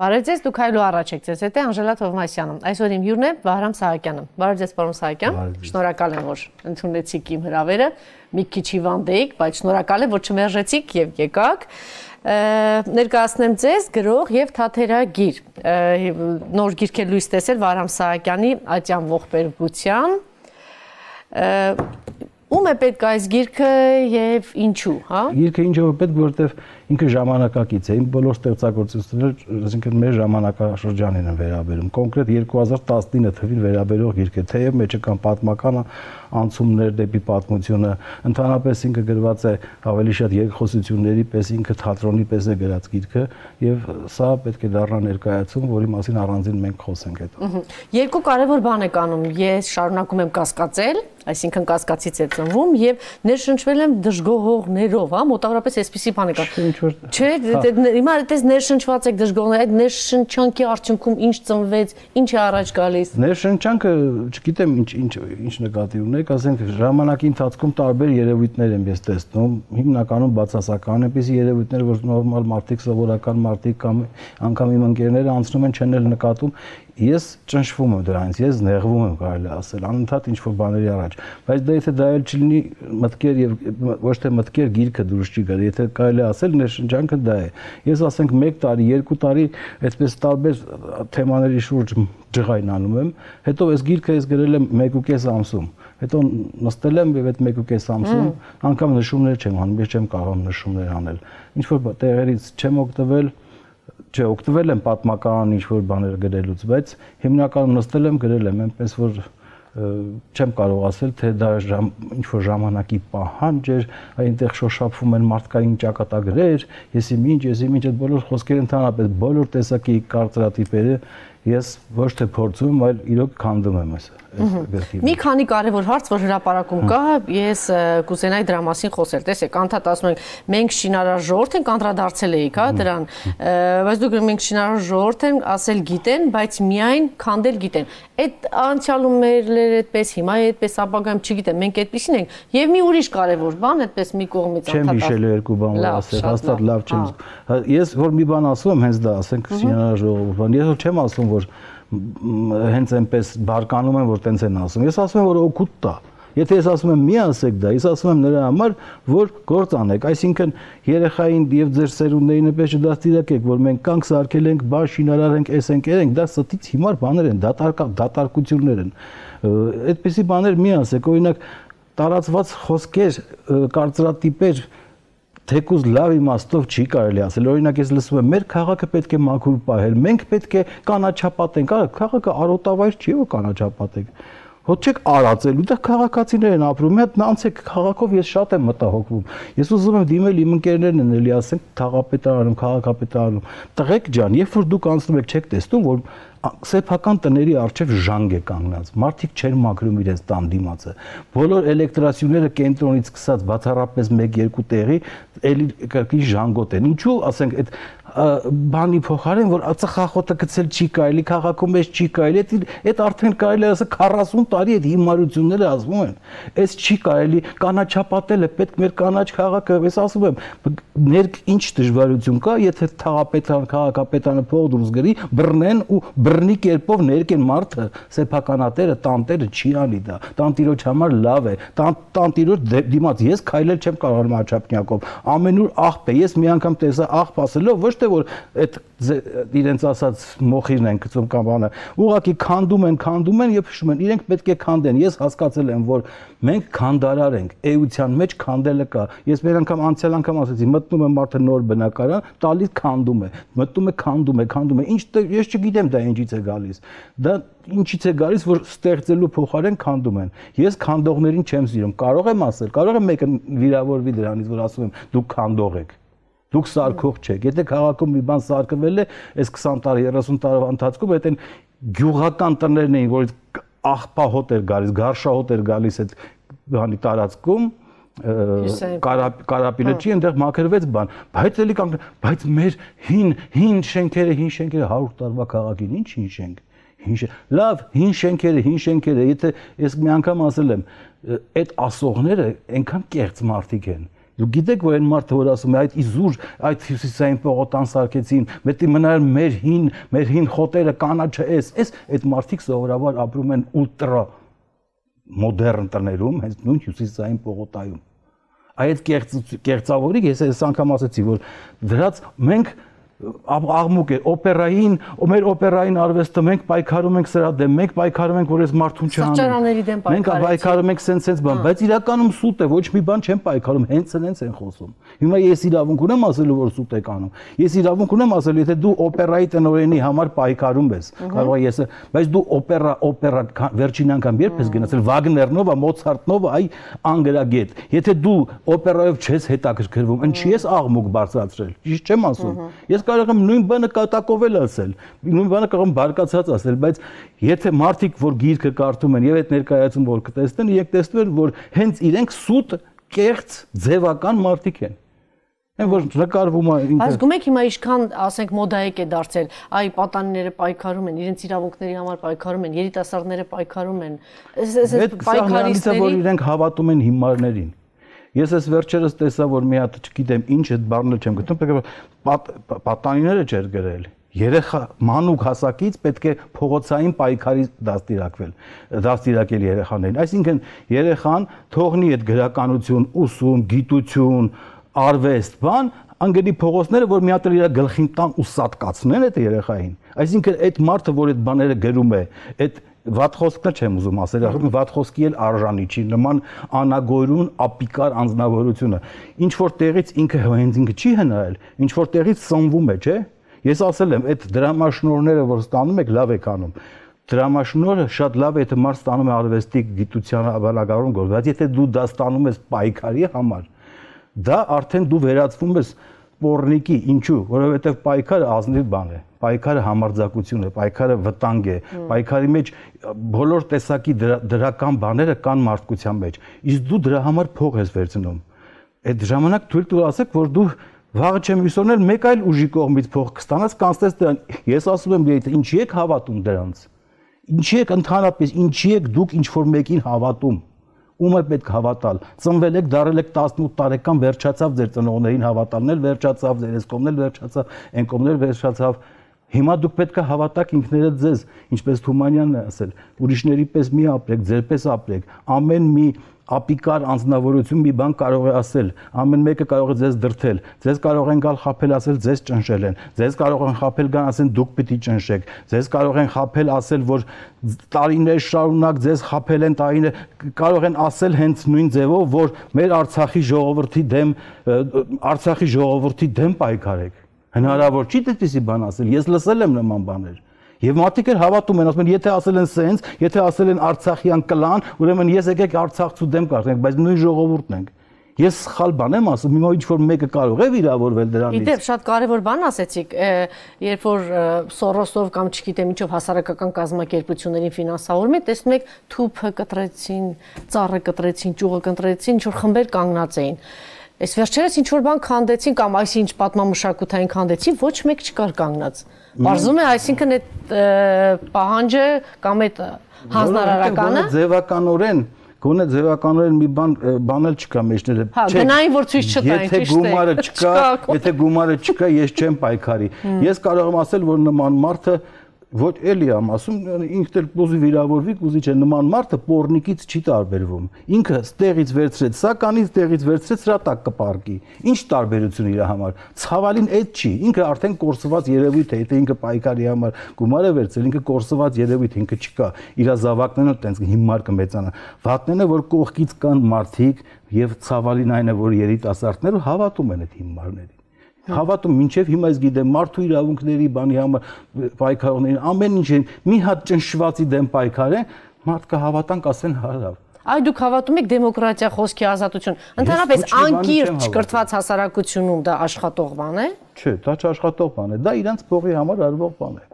Բարև ձեզ, դուք հայլու առաջ եք ձեզ հետ է Անժելա Թովմասյանը։ Այսօր իմ հյուրն է Վահրամ Սահակյանը։ Բարև ձեզ, պարոն Սահակյան։ Շնորհակալ եմ, որ ընդունեցիք իմ հրավերը։ Մի քիչ հիվանդեիք, բայց շնորհակալ եմ, որ չմերժեցիք եւ եկաք ներկայացնեմ ձեզ գրող եւ թաթերագիր նոր գիրք է լույս տեսել Վարամ Սահակյանի Ատյան ողբերգության ում է պետք այս գիրքը եւ ինչու, հա? Գիրքը ինչու է պետք, որովհետեւ ինքը ժամանակակից է։ Իմ բոլոր ստեղծագործությունները, այսինքն մեր ժամանակաշրջանին են վերաբերում։ Կոնկրետ 2019 թվին վերաբերող գիրք է, թեև մեջը կան պատմական անցումներ դեպի պատմությունը, ընդհանրապես ինքը գրված է ավելի շատ երկխոսությունների պես, ինքը թատրոնի պես է գրած գիրքը եւ սա պետք է դառնա ներկայացում, որի մասին առանձին մենք խոսենք հետո։ Երկու կարևոր բան եք անում։ Ես շարունակում եմ կասկածել, այսինքն կասկածից է ծնվում եւ ներշնչվել եմ դժգոհողներով, հա, մոտավորապես այսպեսի բան է կա Չէ, դե, դե, հիմա այդպես ներշնչված եք դժգոհներ, այդ ներշնչանքի արդյունքում ինչ ծնվեց, ինչ է առաջ գալիս։ Ներշնչանքը, չգիտեմ ինչ ինչ ինչ նկատի ունեք, ասենք ժամանակի ընթացքում տարբեր երևույթներ եմ ես տեսնում, հիմնականում բացասական, այնպեսի երևույթներ, որ նորմալ մարդիկ, սովորական մարդիկ կամ անգամ իմ ընկերները անցնում են չեն նկատում, ես ճնշվում եմ դրանից, ես նեղվում եմ կարելի ասել, անընդհատ ինչ որ բաների առաջ, բայց դա եթե դա էլ չլինի մտքեր եւ ոչ թե մտքեր գիրքը դուրս չի գալի, եթե կարելի ասել ներշնչանքը դա է։ Ես ասենք 1 տարի, 2 տարի այդպես տարբեր թեմաների շուրջ ջղայնանում եմ, հետո այս գիրքը ես գրել եմ 1.5 ամսում հետո նստել եմ եւ այդ 1.5 ամսում անգամ նշումներ չեմ անում, ես չեմ կարող նշումներ անել։ Ինչ որ տեղերից չեմ օգտվել, չէ, օգտվել եմ պատմական ինչ որ բաներ գրելուց, բայց հիմնականում նստել եմ գրել եմ, այնպես որ չեմ կարող ասել, թե դա ժամ, ինչ որ ժամանակի պահանջ էր, այնտեղ շոշափվում են մարդկային ճակատագրեր, եսի ինչ, եսի ինչ, այդ բոլոր խոսքերը ընդհանրապես բոլոր տեսակի կարծրատիպերը ես ոչ թե փորձում, այլ իրոք քանդում եմ այս գրքի։ Մի քանի կարևոր հարց, որ հրապարակում կա, ես կուզենայի դրա մասին խոսել։ Տեսեք, անդադ ասում ենք, մենք շինարար ժողովուրդ ենք, անդրադարձել էիք, հա, դրան, բայց դուք մենք շինարար ժողովուրդ ենք, ասել գիտեն, բայց միայն քանդել գիտեն։ Այդ անցյալում մեր այդպես, հիմա այդպես ապագայում չգիտեմ, մենք այդպեսին ենք։ Եվ մի ուրիշ կարևոր բան, այդպես մի կողմից անդադ։ Չեմ հիշել երկու բան, որ ասել, հաստատ լավ չեմ։ Ես որ մի բան ասում հենց դա ասենք շինարար ժողովուրդ, ես որ չեմ ասում, որ հենց այնպես բարկանում են, որ տենց են ասում։ Ես ասում եմ, որ օգուտ տա։ Եթե ես ասում եմ մի ասեք դա, ես ասում եմ նրա համար, որ գործ անեք, այսինքն երեխային եւ ձեր սերունդներին նպես չդաստիարակեք, որ մենք կանք սարքել ենք, բա շինարար ենք, էս ենք, երենք, դա ստից հիմար բաներ են, դատարկա դատարկություններ են։ Այդպիսի բաներ մի ասեք, օրինակ տարածված խոսքեր, կարծրատիպեր, թեկուզ լավ իմաստով չի կարելի ասել։ Օրինակ ես լսում եմ, մեր քաղաքը պետք է մաքուր պահել, մենք պետք է կանաչապատենք։ Արա քաղաքը արոտավայր չի, որ կանաչապատենք։ Հոտ չեք արածելու, դա քաղաքացիներ են ապրում։ Մի հատ անցեք քաղաքով ես շատ եմ մտահոգվում։ Ես ուզում եմ դիմել իմ ընկերներն են էլի ասենք թաղապետարանում, քաղաքապետարանում։ Տղեկ ջան, երբ որ դուք անցնում եք, չեք տեսնում, որ սեփական տների արչև ժանգ է կանգնած։ Մարդիկ չեն մաքրում իրենց տան դիմացը։ Բոլոր էլեկտրասյուները կենտրոնից սկսած բացառապես 1-2 տեղի էլի կրկին ժանգոտ են։ Ինչու, ասենք, այդ բանի փոխարեն որ ծխախոտը գցել չի կարելի, քաղաքում էս չի կարելի, այդ արդեն կարելի ասա 40 տարի այդ հիմարությունները ասվում են։ Էս չի կարելի, կանաչապատել է, պետք մեր կանաչ քաղաքը, ես ասում եմ, ներ ինչ դժվարություն կա, եթե թաղապետան, քաղաքապետանը փողդումս գրի, բռնեն ու բռնի կերպով ներկեն մարդը, սեփականատերը, տանտերը չի անի դա։ Տանտիրոջ համար լավ է։ Տան տանտիրոջ դիմաց ես քայլել չեմ կարողանում աչափնյակով։ Ամենուր աղբ է։ Ես մի անգամ տեսա աղբ ասելով ոչ թե որ այդ իրենց ասած մոխիրն են գծում կամ բանը ուղղակի քանդում են քանդում են եւ հիշում են իրենք պետք է քանդեն ես հասկացել եմ որ մենք քանդարար ենք էության մեջ քանդելը կա ես մեր անգամ անցյալ անգամ ասացի մտնում է մարդը նոր բնակարան տալիս քանդում է մտնում է քանդում է քանդում է ինչ ես չգիտեմ դա ինչից է գալիս դա ինչից է գալիս որ ստեղծելու փոխարեն քանդում են ես քանդողներին չեմ սիրում կարող եմ ասել կարող եմ մեկը վիրավորվի դրանից որ ասում եմ դուք քանդող եք Դուք սարքող չեք։ Եթե քաղաքում մի բան սարքվել է, այս 20 տարի, 30 տարվա ընթացքում այդ են գյուղական տներն էին, որ աղբահոտ էր գալիս, գարշահոտ էր գալիս այդ բանի տարածքում, կարապինը չի այնտեղ մաքրվեց բան բայց էլի կանգ բայց մեր հին հին շենքերը հին շենքերը 100 տարվա քաղաքին ինչ հին շենք հին լավ հին շենքերը հին շենքերը եթե ես մի անգամ ասել եմ այդ ասողները այնքան կեղծ մարդիկ են Դու գիտեք, որ այն մարդը, որ ասում է այդ իզուր, այդ հյուսիսային պողոտան սարքեցին, մետի մնալ մեր հին, մեր հին խոտերը կանաչը էս, էս այդ մարդիկ սովորաբար ապրում են ուլտրա մոդեռն տներում, հենց նույն հյուսիսային պողոտայում։ Այդ կեղծ կեղծավորիկ ես այս անգամ ասացի, որ դրած մենք աղմուկ է օպերային, մեր օպերային արվեստը մենք պայքարում ենք սրա դեմ, մենք պայքարում ենք, որ այս մարդուն պայքարեցին։ Մենք պայքարում ենք սենց-սենց բան, բայց իրականում սուտ է, ոչ մի բան չեն պայքարում, հենց սենց են խոսում։ Հիմա ես իրավունք ունեմ ասելու, որ սուտ եք անում։ Ես իրավունք ունեմ ասելու, եթե դու օպերայի տնօրենի համար պայքարում ես, կարող է ես, բայց դու օպերա, օպերա վերջին անգամ երբ ես գնացել Վագներնովա, Մոցարտնովա, այ անգրագետ։ Եթե դու օպերայով չես հետաքրքրվում, ինչի ես աղմուկ բարձրացրել։ Ճիշտ չեմ ասում։ Ես կարող եմ նույն բանը կատակովել ասել, նույն բանը կարող եմ բարկացած ասել, բայց եթե մարդիկ, որ գիրքը կարդում են եւ այդ ներկայացում որ կտեսնեն, իրենք տեսնում են, որ հենց իրենք սուտ, կեղծ, ձևական մարդիկ են այն որ նկարվում է ինքը Բայց գումեք հիմա ինչքան ասենք մոդայիկ է դարձել այ պատանիները պայքարում են իրենց իրավունքների համար պայքարում են երիտասարդները պայքարում են այս այս պայքարիստները որ իրենք հավատում են հիմարներին Ես այս վերջերս տեսա, որ մի հատ, չգիտեմ, ինչ այդ բառը չեմ գտնում, պետք է պատանիները չէր գրել երեխա մանուկ հասակից պետք է փողոցային պայքարի դաստիարակվել դաստիարակել երեխաներին այսինքն երեխան թողնի այդ գրականություն ուսում գիտություն արվեստ բան անգելի փողոցները որ մի հատ իր գլխին տան ու սատկացնեն այդ երեխային այսինքն այդ մարդը որ այդ բաները գրում է այդ վատ խոսքն չեմ ուզում ասել, ասում վատ խոսքի էլ արժանի չի, նման անագոյրուն ապիկար անznավորությունը։ Ինչ որ տեղից ինքը հենց ինքը չի հնայել, ինչ որ տեղից սնվում է, չէ՞։ Ես ասել եմ, այդ դրամաշնորները, որ ստանում եք, լավ եք անում դրամաշնորը շատ լավ է, եթե մարդ ստանում է արվեստի գիտության բալագարում գործ, բայց եթե դու դա ստանում ես պայքարի համար, դա արդեն դու վերածվում ես սպորնիկի, ինչու, որովհետև պայքարը ազնիվ բան է։ Պայքարը համարձակություն է, պայքարը վտանգ է, պայքարի մեջ բոլոր տեսակի դրական բաները կան մարդկության մեջ։ Իսկ դու դրա համար փող ես վերցնում։ Այդ ժամանակ թույլ տուր ասեք, որ դու վաղը չեմ հուսոնել մեկ այլ ուժի կողմից փող կստանաս, կանցնես դրան։ Ես ասում եմ, դե ինչի եք հավատում դրանց։ Ինչի եք ընդհանրապես, ինչի եք դուք ինչ որ մեկին հավատում ում է պետք հավատալ։ Ծնվել եք, դարել եք 18 տարեկան, վերջացավ ձեր ծնողներին հավատալն էլ վերջացավ, ձեր էսկոմն էլ վերջացավ, ենկոմն էլ վերջացավ։ Հիմա դուք պետք է հավատաք ինքներդ ձեզ, ինչպես Թումանյանն է ասել, ուրիշների պես մի ապրեք, ձեր պես ապրեք։ Ամեն մի ապիկար անznավորություն մի բան կարող է ասել, ամեն մեկը կարող է ձեզ դրթել, ձեզ կարող են գալ խափել ասել ձեզ ճնշել են, ձեզ կարող են խափել գան ասեն դուք պիտի ճնշեք, ձեզ կարող են խափել ասել որ տարիներ շարունակ ձեզ խափել են տարիներ, կարող են ասել հենց նույն ձևով, որ մեր Արցախի ժողովրդի դեմ Արցախի ժողովրդի դեմ պայքարեք։ Հնարավոր չի դեպիսի բան ասել։ Ես լսել եմ նման բաներ։ Եվ մարդիկ էլ հավատում են, ասում են, եթե ասել են սենց, եթե ասել են Արցախյան կլան, ուրեմն ես եկեք Արցախցու դեմ կարգենք, բայց նույն ժողովուրդն ենք։ Ես սխալ բան եմ ասում, հիմա ինչ որ մեկը կարող է վիրավորվել դրանից։ Իդեպ շատ կարևոր բան ասեցիք, երբ որ Սորոսով կամ չգիտեմ ինչով հասարակական կազմակերպություններին ֆինանսավորում է, տեսնում եք թուփը կտրեցին, ծառը կտրեցին, ճյուղը կտրեցին, ինչ որ խմբեր կանգնած էին։ Այս վերջերս ինչ որ բան քանդեցին կամ այսինչ պատմամշակութային քանդեցին, ոչ մեկ չկար կանգնած։ Բարձում է, այսինքն այդ պահանջը կամ այդ հանձնարարականը ձևականորեն գոնե ձևականորեն մի բան բանել չկա մեջները։ Հա, գնային որ ցույց չտային, ճիշտ է։ Եթե գումարը չկա, եթե գումարը չկա, ես չեմ պայքարի։ Ես կարող եմ ասել, որ նման մարդը ոչ էլի եմ ասում ինքն էլ կուզի վիրավորվի, կուզի չէ նման մարդը պորնիկից չի տարբերվում։ Ինքը ստեղից վերցրեց, սականից ստեղից վերցրեց սրա տակ կպարկի։ Ինչ տարբերություն իր համար։ Ցավալին այդ չի։ Ինքը արդեն կորսված երևույթ է, եթե ինքը պայքարի համար գումար է վերցրել, ինքը կորսված երևույթ, ինքը չկա։ Իր զավակներն էլ տենց հիմար կմեծանա։ Վատն է որ կողքից կան մարդիկ եւ ցավալին այն է որ երիտասարդները հավատում են այդ հիմարներին հավատում մինչև հիմա ես գիտեմ մարդու իրավունքների բանի համար պայքարողներին ամեն ինչ մի հատ ճնշվածի դեմ պայքարեն մարդ կհավատան կասեն հարավ Այ դուք հավատում եք դեմոկրատիա, խոսքի ազատություն։ Ընդհանրապես անկիրճ ճկրտված հասարակությունում դա աշխատող բան է։ Չէ, դա չաշխատող բան է։ Դա իրանց փողի համար արվող բան է։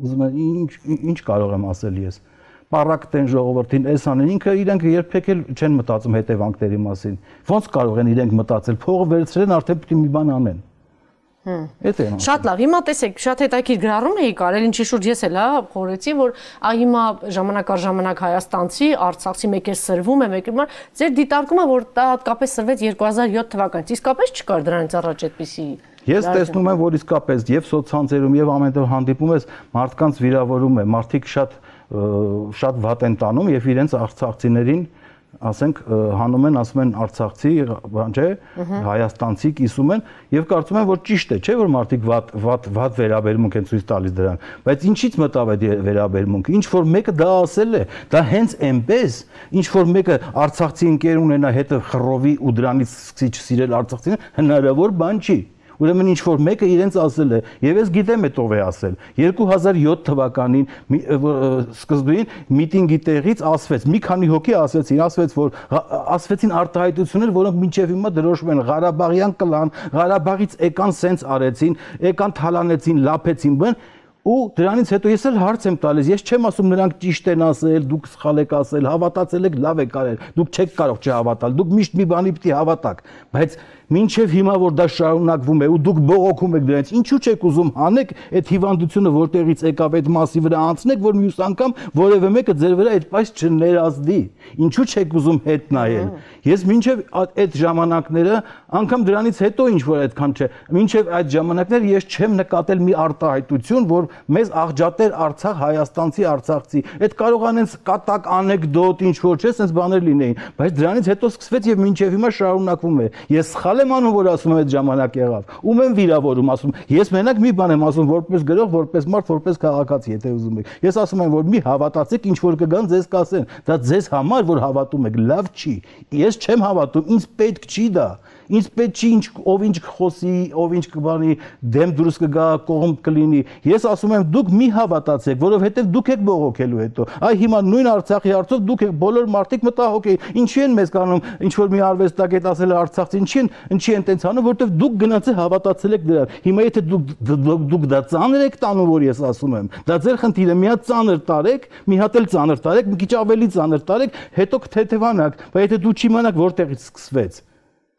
Ուզում եմ ինչ ինչ կարող եմ ասել ես պարակտեն ժողովրդին էս անեն ինքը իրենք երբեք էլ չեն մտածում հետևանքների մասին ոնց կարող են իրենք մտածել փողը վերցրեն արդեն պիտի մի բան անեն Էդ է։ Շատ լավ։ Հիմա տեսեք, շատ հետաքրքիր գրառում էի կարել, ինչի շուրջ ես էլ հա խորեցի, որ ա հիմա ժամանակ առ ժամանակ Հայաստանցի, Արցախցի մեկ է սրվում է, մեկը մար ձեր դիտարկումը որ դա հատկապես սրվեց 2007 թվականից։ Իսկապես չկար դրանից առաջ այդպիսի Ես տեսնում եմ, որ իսկապես եւ սոցցանցերում եւ ամենտեղ հանդիպում ես մարդկանց վիրավորում է, մարդիկ շատ շատ վատ են տանում եւ իրենց արցախցիներին ասենք հանում են, ասում են արցախցի, բան չէ, հայաստանցի կիսում են եւ կարծում են, որ ճիշտ է, չէ՞ որ մարդիկ վատ վատ վատ վերաբերմունք են ցույց տալիս դրան։ Բայց ինչից մտավ այդ վերաբերմունքը։ Ինչ որ մեկը դա ասել է, դա հենց այնպես, ինչ որ մեկը արցախցի ընկեր ունենա հետը խռովի ու դրանից սկսի չսիրել արցախցին, հնարավոր բան չի։ Ուրեմն ինչ որ մեկը իրենց ասել է, եւ ես գիտեմ այդ ով է ասել։ 2007 թվականին սկզբին միտինգի տեղից ասվեց, մի քանի հոգի ասեցին, ասվեց, որ ասվեցին արտահայտություններ, որոնք մինչև հիմա դրոշվում են Ղարաբաղյան կլան, Ղարաբաղից եկան սենց արեցին, եկան թալանեցին, լափեցին, բան ու դրանից հետո ես էլ հարց եմ տալիս ես չեմ ասում նրանք ճիշտ են ասել դուք սխալ եք ասել հավատացել եք լավ եք արել դուք չեք կարող չհավատալ դուք միշտ մի բանի պիտի հավատաք բայց մինչև հիմա որ դա շարունակվում է ու դուք բողոքում եք դրանից, ինչու չեք ուզում հանեք այդ հիվանդությունը որտեղից եկավ այդ մասի վրա անցնեք, որ մյուս անգամ որևէ մեկը ձեր վրա այդպես չներազդի։ Ինչու չեք ուզում հետ նայել։ Ես մինչև այդ ժամանակները, անգամ դրանից հետո ինչ որ այդքան չէ, մինչև այդ ժամանակները ես չեմ նկատել մի արտահայտություն, որ մեզ աղջատեր Արցախ հայաստանցի արցախցի։ Այդ կարող անենց կատակ անեկդոտ ինչ որ չէ, sense բաներ լինեին, բայց դրանից հետո սկսվեց եւ մինչև հիմա շարունակվում է։ Ես սխալ եմ անում, որ ասում եմ այդ ժամանակ եղավ։ Ում եմ վիրավորում, ասում։ Ես մենակ մի բան եմ ասում, որպես գրող, որպես մարդ, որպես քաղաքացի, եթե ուզում եք։ Ես ասում եմ, որ մի հավատացեք, ինչ որ կգան ձեզ կասեն։ Դա ձեզ համար, որ հավատում եք, լավ չի։ Ես չեմ հավատում, ինձ պետք չի դա ինձ պետք չի ինչ ով ինչ խոսի, ով ինչ կբանի, դեմ դուրս կգա, կողմ կլինի։ Ես ասում եմ դուք մի հավատացեք, որովհետև դուք եք բողոքելու հետո։ Այ հիմա նույն Արցախի հարցով դուք եք բոլոր մարդիկ մտահոգ են։ Ինչի են մեզ կանում, ինչ որ մի արվեստագետ ասել է Արցախցի, ինչի են, ինչի են տենց անում, որովհետև դուք գնացել հավատացել եք դրան։ Հիմա եթե դուք դուք դա ծանր եք տանում, որ ես ասում եմ, դա ձեր խնդիրը մի հատ ծանր տարեք, մի հատ էլ ծանր տարեք, մի քիչ ավելի ծանր տարեք, հետո կթեթևանաք, բայց եթե դու չիմանաք որտեղից սկսվեց։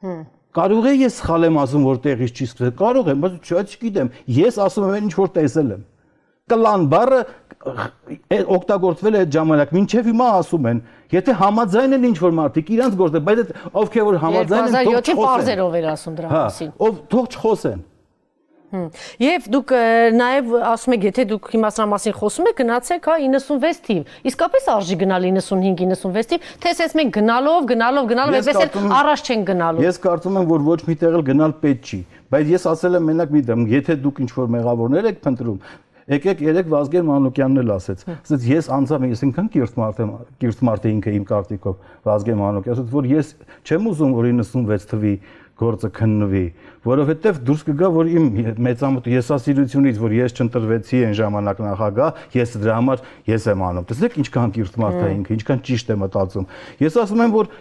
Հմ Կարող է ես սխալ եմ ասում, որ տեղից չի սկսել։ Կարող եմ, բայց չէ, չգիտեմ։ Ես ասում եմ ինչ որ տեսել եմ։ Կլան բառը օգտագործվել է այդ ժամանակ, մինչև հիմա ասում են, եթե համաձայն են ինչ որ մարդիկ իրանց գործը, բայց այդ ովքեր որ համաձայն են, թող չխոսեն։ 2007-ի բարձերով էր ասում դրա մասին։ Ով թող չխոսեն։ Եվ դուք նաև ասում եք, եթե դուք հիմա սրա մասին խոսում եք, գնացեք հա 96 թիվ։ Իսկապես արժի գնալ 95-96 թիվ, թե ասես մենք գնալով, գնալով, գնալով, այդպես էլ առաջ չեն գնալու։ Ես կարծում եմ, որ ոչ մի տեղ էլ գնալ պետք չի, բայց ես ասել եմ մենակ մի դեմ, եթե դուք ինչ որ մեղավորներ եք փնտրում, Եկեք երեք Վազգեն Մանուկյանն էլ ասեց։ Ասեց ես անձամբ ես ինքան կիրթ մարդ եմ, կիրթ մարդ է ինքը իմ կարտիկով Վազգեն Մանուկյան, ասեց որ ես չեմ ուզում որ 96 թվի գործը քննվի, որովհետև դուրս կգա, որ իմ մեծամոտ եսասիրությունից, որ ես չընտրվեցի այն ժամանակ նախագահ, ես դրա համար ես եմ անում։ Տեսեք ինչքան կիրթ մարդ է ինքը, ինչքան ճիշտ է մտածում։ Ես ասում եմ, որ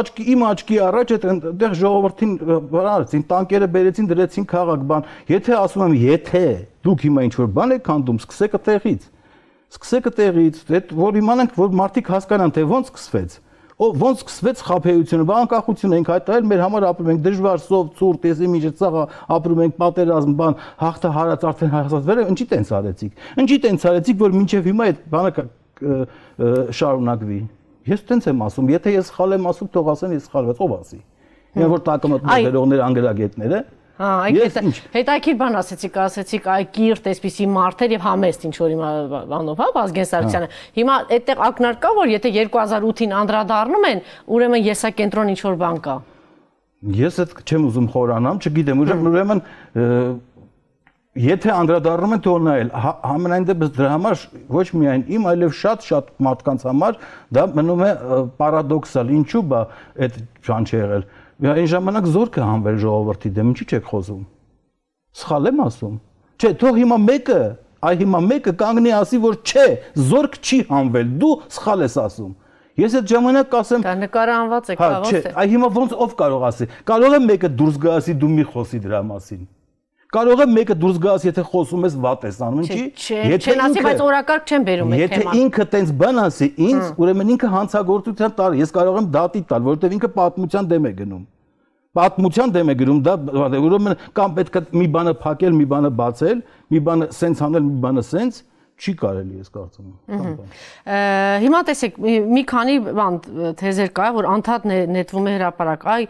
աչքի իմ աչքի առաջ այդտեղ ժողովրդին բարարեցին, տանկերը բերեցին, դրեցին քաղաք բան։ Եթե ասում եմ, եթե դուք հիմա ինչ որ բան եք քանդում, սկսեք այդտեղից։ Սկսեք այդտեղից, այդ որ իմանանք, որ մարդիկ հասկանան, թե ոնց սկսվեց ով ոնց սկսվեց խափեությունը, բա անկախություն ենք հայտարարել, մեր համար ապրում ենք դժվար, սով, ցուրտ, տեսի միջը ցաղա, ապրում ենք պատերազմ, բան, հաղթը հարած արդեն հասած վերը, ինչի տենց արեցիք։ Ինչի տենց արեցիք, որ մինչև հիմա այդ բանը շարունակվի։ Ես տենց եմ ասում, եթե ես սխալ եմ ասում, թող ասեն ես սխալվեց, ով ասի։ Ինչ որ տակամտներ դերողներ անգլագետները, Հա, այդ հետաքրիր բան ասեցիք, ասեցիք այ կիրտ այսպիսի մարդեր եւ համեստ ինչ որ հիմա բանով, հա, Վազգեն Սարգսյանը։ Հիմա այդտեղ ակնարկ կա, որ եթե 2008-ին անդրադառնում են, ուրեմն եսակենտրոն ինչ որ բան կա։ Ես այդ չեմ ուզում խորանամ, չգիտեմ, ուրեմն եթե անդրադառնում են թող նայել համենայն դեպս դրա համար ոչ միայն իմ այլև շատ-շատ մարդկանց համար դա մնում է պարադոքսալ ինչու բա այդ բան չի եղել Այն ժամանակ զորքը հանվել ժողովրդի դեմ, ինչի՞ չեք խոսում։ Սխալ եմ ասում։ Չէ, թող հիմա մեկը, այ հիմա մեկը կանգնի ասի, որ չէ, զորք չի հանվել, դու սխալ ես ասում։ Ես այդ ժամանակ կասեմ Դա նկարահանված է, կարող է։ Չէ, այ հիմա ոնց ով կարող ասի։ Կարող է մեկը դուրս գա ասի դու մի խոսի դրա մասին։ Կարող է մեկը դուրս գաս, եթե խոսում ես վատ ես անում, ինչի։ Եթե ասի, բայց օրակարգ չեն բերում այդ թեման։ Եթե ինքը տենց բան ասի, ինձ ուրեմն ինքը հանցագործության տալ, ես կարող եմ դատի տալ, որովհետև ինքը պատմության դեմ է գնում։ պատմության դեմ է գրում դա ուրեմն կամ պետք է մի բանը փակել, մի բանը բացել, մի բանը սենց անել, մի բանը սենց չի կարելի ես կարծում եմ։ Հիմա տեսեք, մի քանի բան թեզեր կա, որ անդադ նետվում է հրաապարակ։ Այ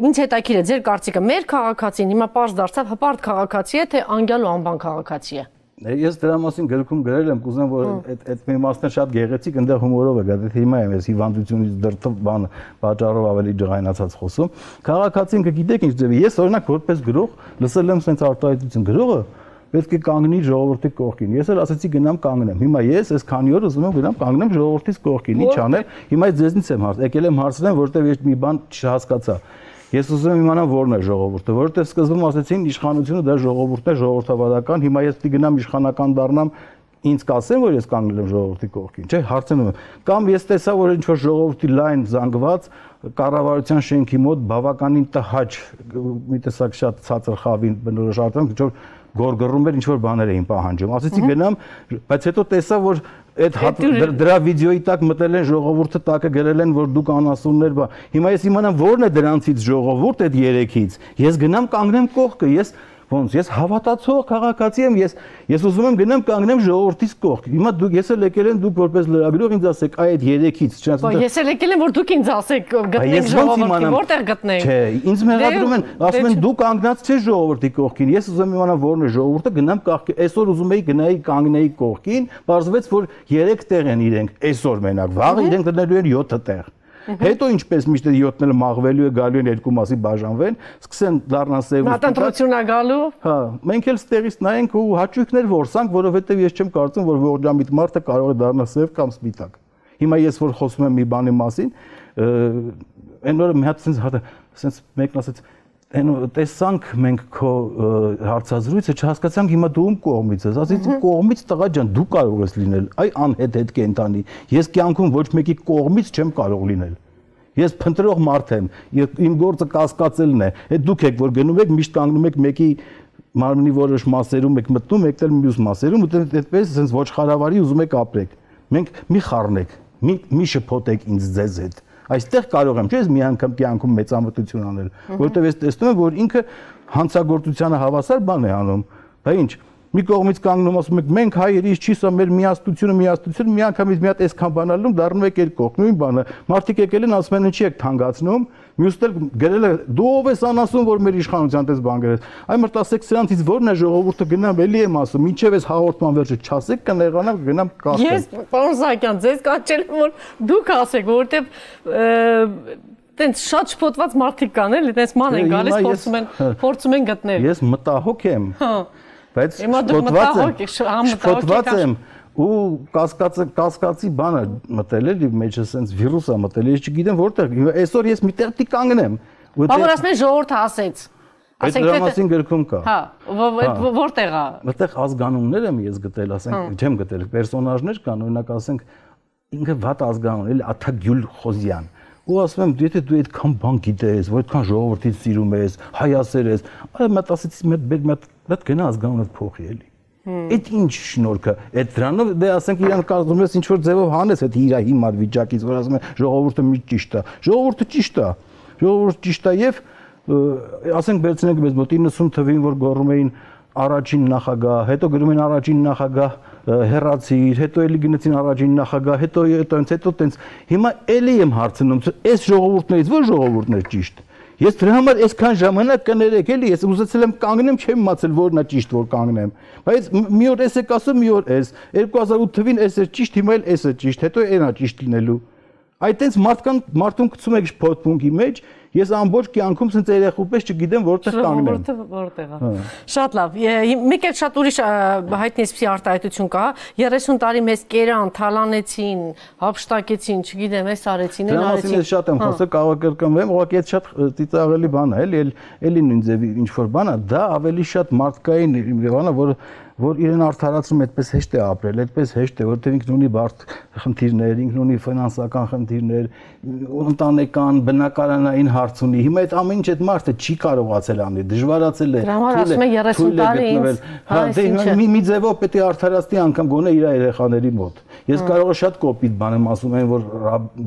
ինձ հետաքրիր է ձեր կարծիքը, մեր քաղաքացին հիմա པարզ դարձավ հպարտ քաղաքացի է, թե անգյալ ու անբան քաղաքացի է։ Ես դրա մասին գրքում գրել եմ, կուզեմ որ այդ այդ մի մասն շատ գեղեցիկ, այնտեղ հումորով է գա, դե հիմա եմ ես հիվանդությունից դրթ բան պատճառով ավելի ջղայնացած խոսում։ Քաղաքացին կգիտեք ինչ ձևի։ Ես օրինակ որպես գրող լսել եմ sense արտահայտություն գրողը պետք է կանգնի ժողովրդի կողքին։ Ես էլ ասացի գնամ կանգնեմ։ Հիմա ես այս քանի օր ուզում եմ գնամ կանգնեմ ժողովրդից կողքին։ Ինչ անել։ Հիմա ես ձեզնից եմ հարց, եկել եմ հարցնեմ, որտեվ ես մի բան չհասկացա։ Ես ուզում եմ իմանալ որն է ժողովուրդը, որովհետև սկզբում ասեցին իշխանությունը դա ժողովուրդն է, ժողովրդավարական, հիմա ես պիտի գնամ իշխանական դառնամ, ինձ կասեն, որ ես կանգնել եմ ժողովրդի կողքին, չէ, հարցնում եմ։ Կամ ես տեսա, որ ինչ որ ժողովրդի լայն զանգված կառավարության շենքի մոտ բավականին տհաճ մի տեսակ շատ ցածր խավին բնորոշ արտանք, ինչ որ գորգռում էր ինչ որ բաներ էին պահանջում։ Ասեցի գնամ, բայց հետո տեսա, որ այդ դրա վիդեոյի տակ մտել են ժողովուրդը տակը գրել են որ դուք անասուններ բա հիմա ես իմանամ ո՞րն է դրանցից ժողովուրդ այդ երեքից ես գնամ կանգնեմ կողքը ես ոնց ես հավատացող քաղաքացի եմ ես ես ուզում եմ գնամ կանգնեմ ժողովրդից կողք հիմա դուք ես էլ եկել եմ դուք որպես լրագրող ինձ ասեք այ այդ երեքից չնայած Բայց ես էլ եկել եմ որ դուք ինձ ասեք գտնենք ժողովրդի որտեղ գտնենք Չէ ինձ մեղադրում են դե ասում են դու կանգնած չես ժողովրդի կողքին ես ուզում եմ իմանալ որն է ժողովուրդը գնամ կողքի այսօր ուզում էի գնայի կանգնեի կողքին բարձվեց որ 3 տեղ են իրենք այսօր մենակ վաղը իրենք դնելու են 7 տեղ Հետո ինչպես միշտ 7-ը մաղվելու է գալու են երկու մասի բաժանվեն, սկսեն դառնան սև։ Մատընտրությունա գալու։ Հա, մենք էլ ստերից նայենք ու հաճույքներ որսանք, որովհետև ես չեմ կարծում, որ ողջամիտ մարդը կարող է դառնալ սև կամ սպիտակ։ Հիմա ես որ խոսում եմ մի բանի մասին, այն օրը մի հատ sense sense մեկն ասաց այն տեսանք մենք քո հարցազրույցը չհասկացանք հիմա դու ում կողմից ես ասեցի կողմից տղա ջան դու կարող ես լինել այ անհետ հետ կենտանի ես կյանքում ոչ մեկի կողմից չեմ կարող լինել ես փնտրող մարդ եմ իմ գործը կասկածելն է այդ դուք եք որ գնում եք միշտ կանգնում եք մեկի մարմնի որոշ մասերում եք մտնում եք էլ մյուս մասերում ու այդպես sense ոչ խարավարի ուզում եք ապրեք մենք մի խառնեք մի մի շփոթեք ինձ ձեզ հետ Այստեղ կարող եմ, չէ՞, ես մի անգամ կյանքում մեծամտություն անել, որովհետև ես տեսնում եմ, որ ինքը հանցագործությանը հավասար բան է անում։ Դա ինչ, մի կողմից կանգնում ասում եք մենք հայերից չի սա մեր միաստությունը միաստությունը մի անգամից մի հատ այսքան բանալում դառնում եք երկող նույն բանը մարդիկ եկել են ասում են ինչի եք թանկացնում մյուսն էլ գրել է դու ով ես անասում որ մեր իշխանության դες բան գրես այ մրտ ասեք սրանցից ո՞րն է ժողովուրդը գնամ էլի եմ ասում ինչև ես հաղորդման վերջը չասեք կներողանամ գնամ կասեմ ես պարոն Սահակյան ձեզ կանչել եմ որ դուք ասեք որովհետև տենց շատ շփոթված մարդիկ կան էլի, տենց ման են գալիս, փորձում են փորձում են գտնել։ Ես մտահոգ եմ։ Հա բայց շփոթված եմ, շփոթված եմ ու կասկածը կասկածի բանը մտել էլի մեջը սենց վիրուսը մտել ես չգիտեմ որտեղ այսօր ես միտեղ պիտի կանգնեմ Բա որ ասում են ժողովուրդը ասեց Այդ դրա մասին գրքում կա։ Հա, որտեղ է։ Մտեղ ազգանուններ եմ ես գտել, ասենք, չեմ գտել, պերսոնաժներ կան, օրինակ ասենք ինքը վատ ազգանուն, էլի Աթագյուլ Խոզյան ու ասում եմ եթե դու այդքան բան գիտես, որ այդքան ժողովրդից սիրում ես, հայասեր ես, այ մտ ասեցի մեկ մեկ մեկ մեկ գնա ազգանունդ փոխի էլի։ Այդ ինչ շնորհքը, այդ դրանով դե ասենք իրան կարծում ես ինչ որ ձևով հանես այդ իրա հիմար վիճակից, որ ասում են ժողովուրդը մի ճիշտ է։ Ժողովուրդը ճիշտ է։ Ժողովուրդը ճիշտ է եւ ասենք վերցնենք մեզ մոտ 90 թվին որ գոռում էին առաջին նախագահ, հետո գրում են առաջին նախագահ հերացիր, հետո էլի գնացին առաջին նախագահ, հետո այտենց, հետո տենց։ Հիմա էլի եմ հարցնում, այս ժողովուրդներից ո՞ր ժողովուրդն է ճիշտ։ Ես դրա համար այսքան ժամանակ կներեք էլի, ես ուզեցել եմ կանգնեմ, չեմ իմացել որն է ճիշտ, որ կանգնեմ։ Բայց մի օր էս եք ասում, մի օր էս։ 2008 թվին էս է ճիշտ, հիմա էլ էս է ճիշտ, հետո այնա ճիշտ լինելու։ Այտենց մարդկան մարդուն գցում եք փոթմունքի մեջ, Ես ամբողջ կյանքում ցենց երեխու պես չգիտեմ որտեղ կանգնեմ։ Որտեղ է։ Շատ լավ։ Մեկ էլ շատ ուրիշ հայտնի էսպիսի արտահայտություն կա։ 30 տարի մեզ կերան, թալանեցին, հապշտակեցին, չգիտեմ, էս արեցին, այն արեցին։ Դրանից շատ եմ խոսել, կարող կրկնվեմ, ուղղակի այդ շատ ծիծաղելի բան է, էլի, էլի նույն ձևի ինչ որ բան է, դա ավելի շատ մարդկային բան է, որ որ իրեն արդարացնում այդպես հեշտ է ապրել, այդպես հեշտ է, որովհետև ինքն ունի բարդ խնդիրներ, ինքն ունի ֆինանսական խնդիրներ, ընտանեկան, բնակարանային հարց ունի։ Հիմա այդ ամեն ինչ այդ մարդը չի կարողացել անել, դժվարացել է։ Դրա համար ասում է 30 տարի ինձ։ Հա, դե մի մի ձևով պետք է արդարացնի անգամ գոնե իր երեխաների մոտ։ Ես կարող եմ շատ կոպիտ բան եմ ասում են, որ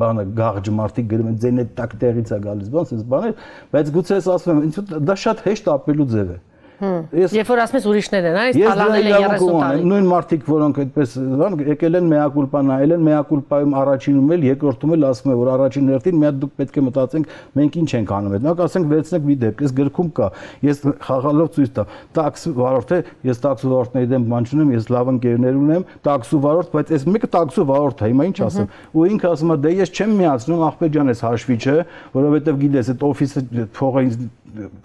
բանը գաղջ մարդիկ գրում են ձեն այդ տակ տեղից է գալիս, ոնց էս բաներ, բայց գուցե ես ասում եմ, ինձ դա շատ հեշտ ապելու ձև է։ Ես Երբ որ ասես ուրիշներ են, այս թալանել են 30 տարի։ Նույն մարդիկ, որոնք այդպես բան եկել են մեակուլպա նայել են, մեակուլպայում առաջինում էլ, երկրորդում էլ ասում է, որ առաջին հերթին մի հատ դուք պետք է մտածենք, մենք ինչ ենք անում։ Հետո ասենք վերցնեք մի դեպք, ես գրքում կա, ես խաղալով ցույց տամ։ Տաքսի վարորդ է, ես տաքսի վարորդների դեմ բան չունեմ, ես լավ ընկերներ ունեմ, տաքսի վարորդ, բայց այս մեկը տաքսի վարորդ է, հիմա ինչ ասեմ։ Ու ինքը ասում է, դե ես չեմ միացնում ախպեր ջան, ես հաշվի չէ, որովհետև գիտես, այդ օֆիսը փողը ինձ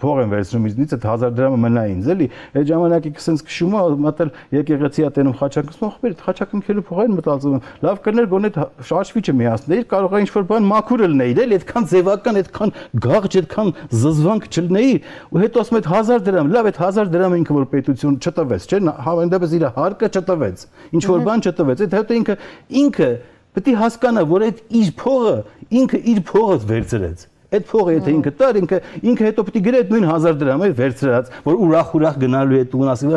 փող են վերցնում ինձնից այդ 1000 դրամը մնա ինձ էլի այդ ժամանակ ինքս sense քշում եմ մտել եկեղեցի ա տենում խաչակը ախպեր խաչակնքելու փողային մտածում լավ կներ գոնե շաշվիչը միացներ կարող է ինչ որ բան մաքուրը լներ էլի այդքան ձևական այդքան գաղջ այդքան զզվանք չլնեի ու հետո ասում եմ 1000 դրամ լավ այդ 1000 դրամը ինքը որ պետություն չտվեց չէ հավանդապես իր հարկը չտվեց ինչ որ բան չտվեց այդ հետո ինքը ինքը պետք է հասկանա որ այդ իր փողը ինքը իր փողը վերցրեց Այդ փողը եթե ինքը տար, ինքը ինքը հետո պետք է գրե այդ նույն 1000 դրամը վերցրած, որ ուրախ-ուրախ գնալու է տուն, ասի